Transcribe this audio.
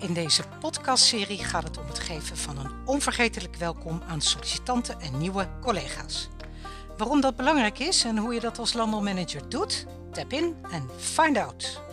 In deze podcastserie gaat het om het geven van een onvergetelijk welkom aan sollicitanten en nieuwe collega's. Waarom dat belangrijk is en hoe je dat als landbouwmanager doet, tap in en find out.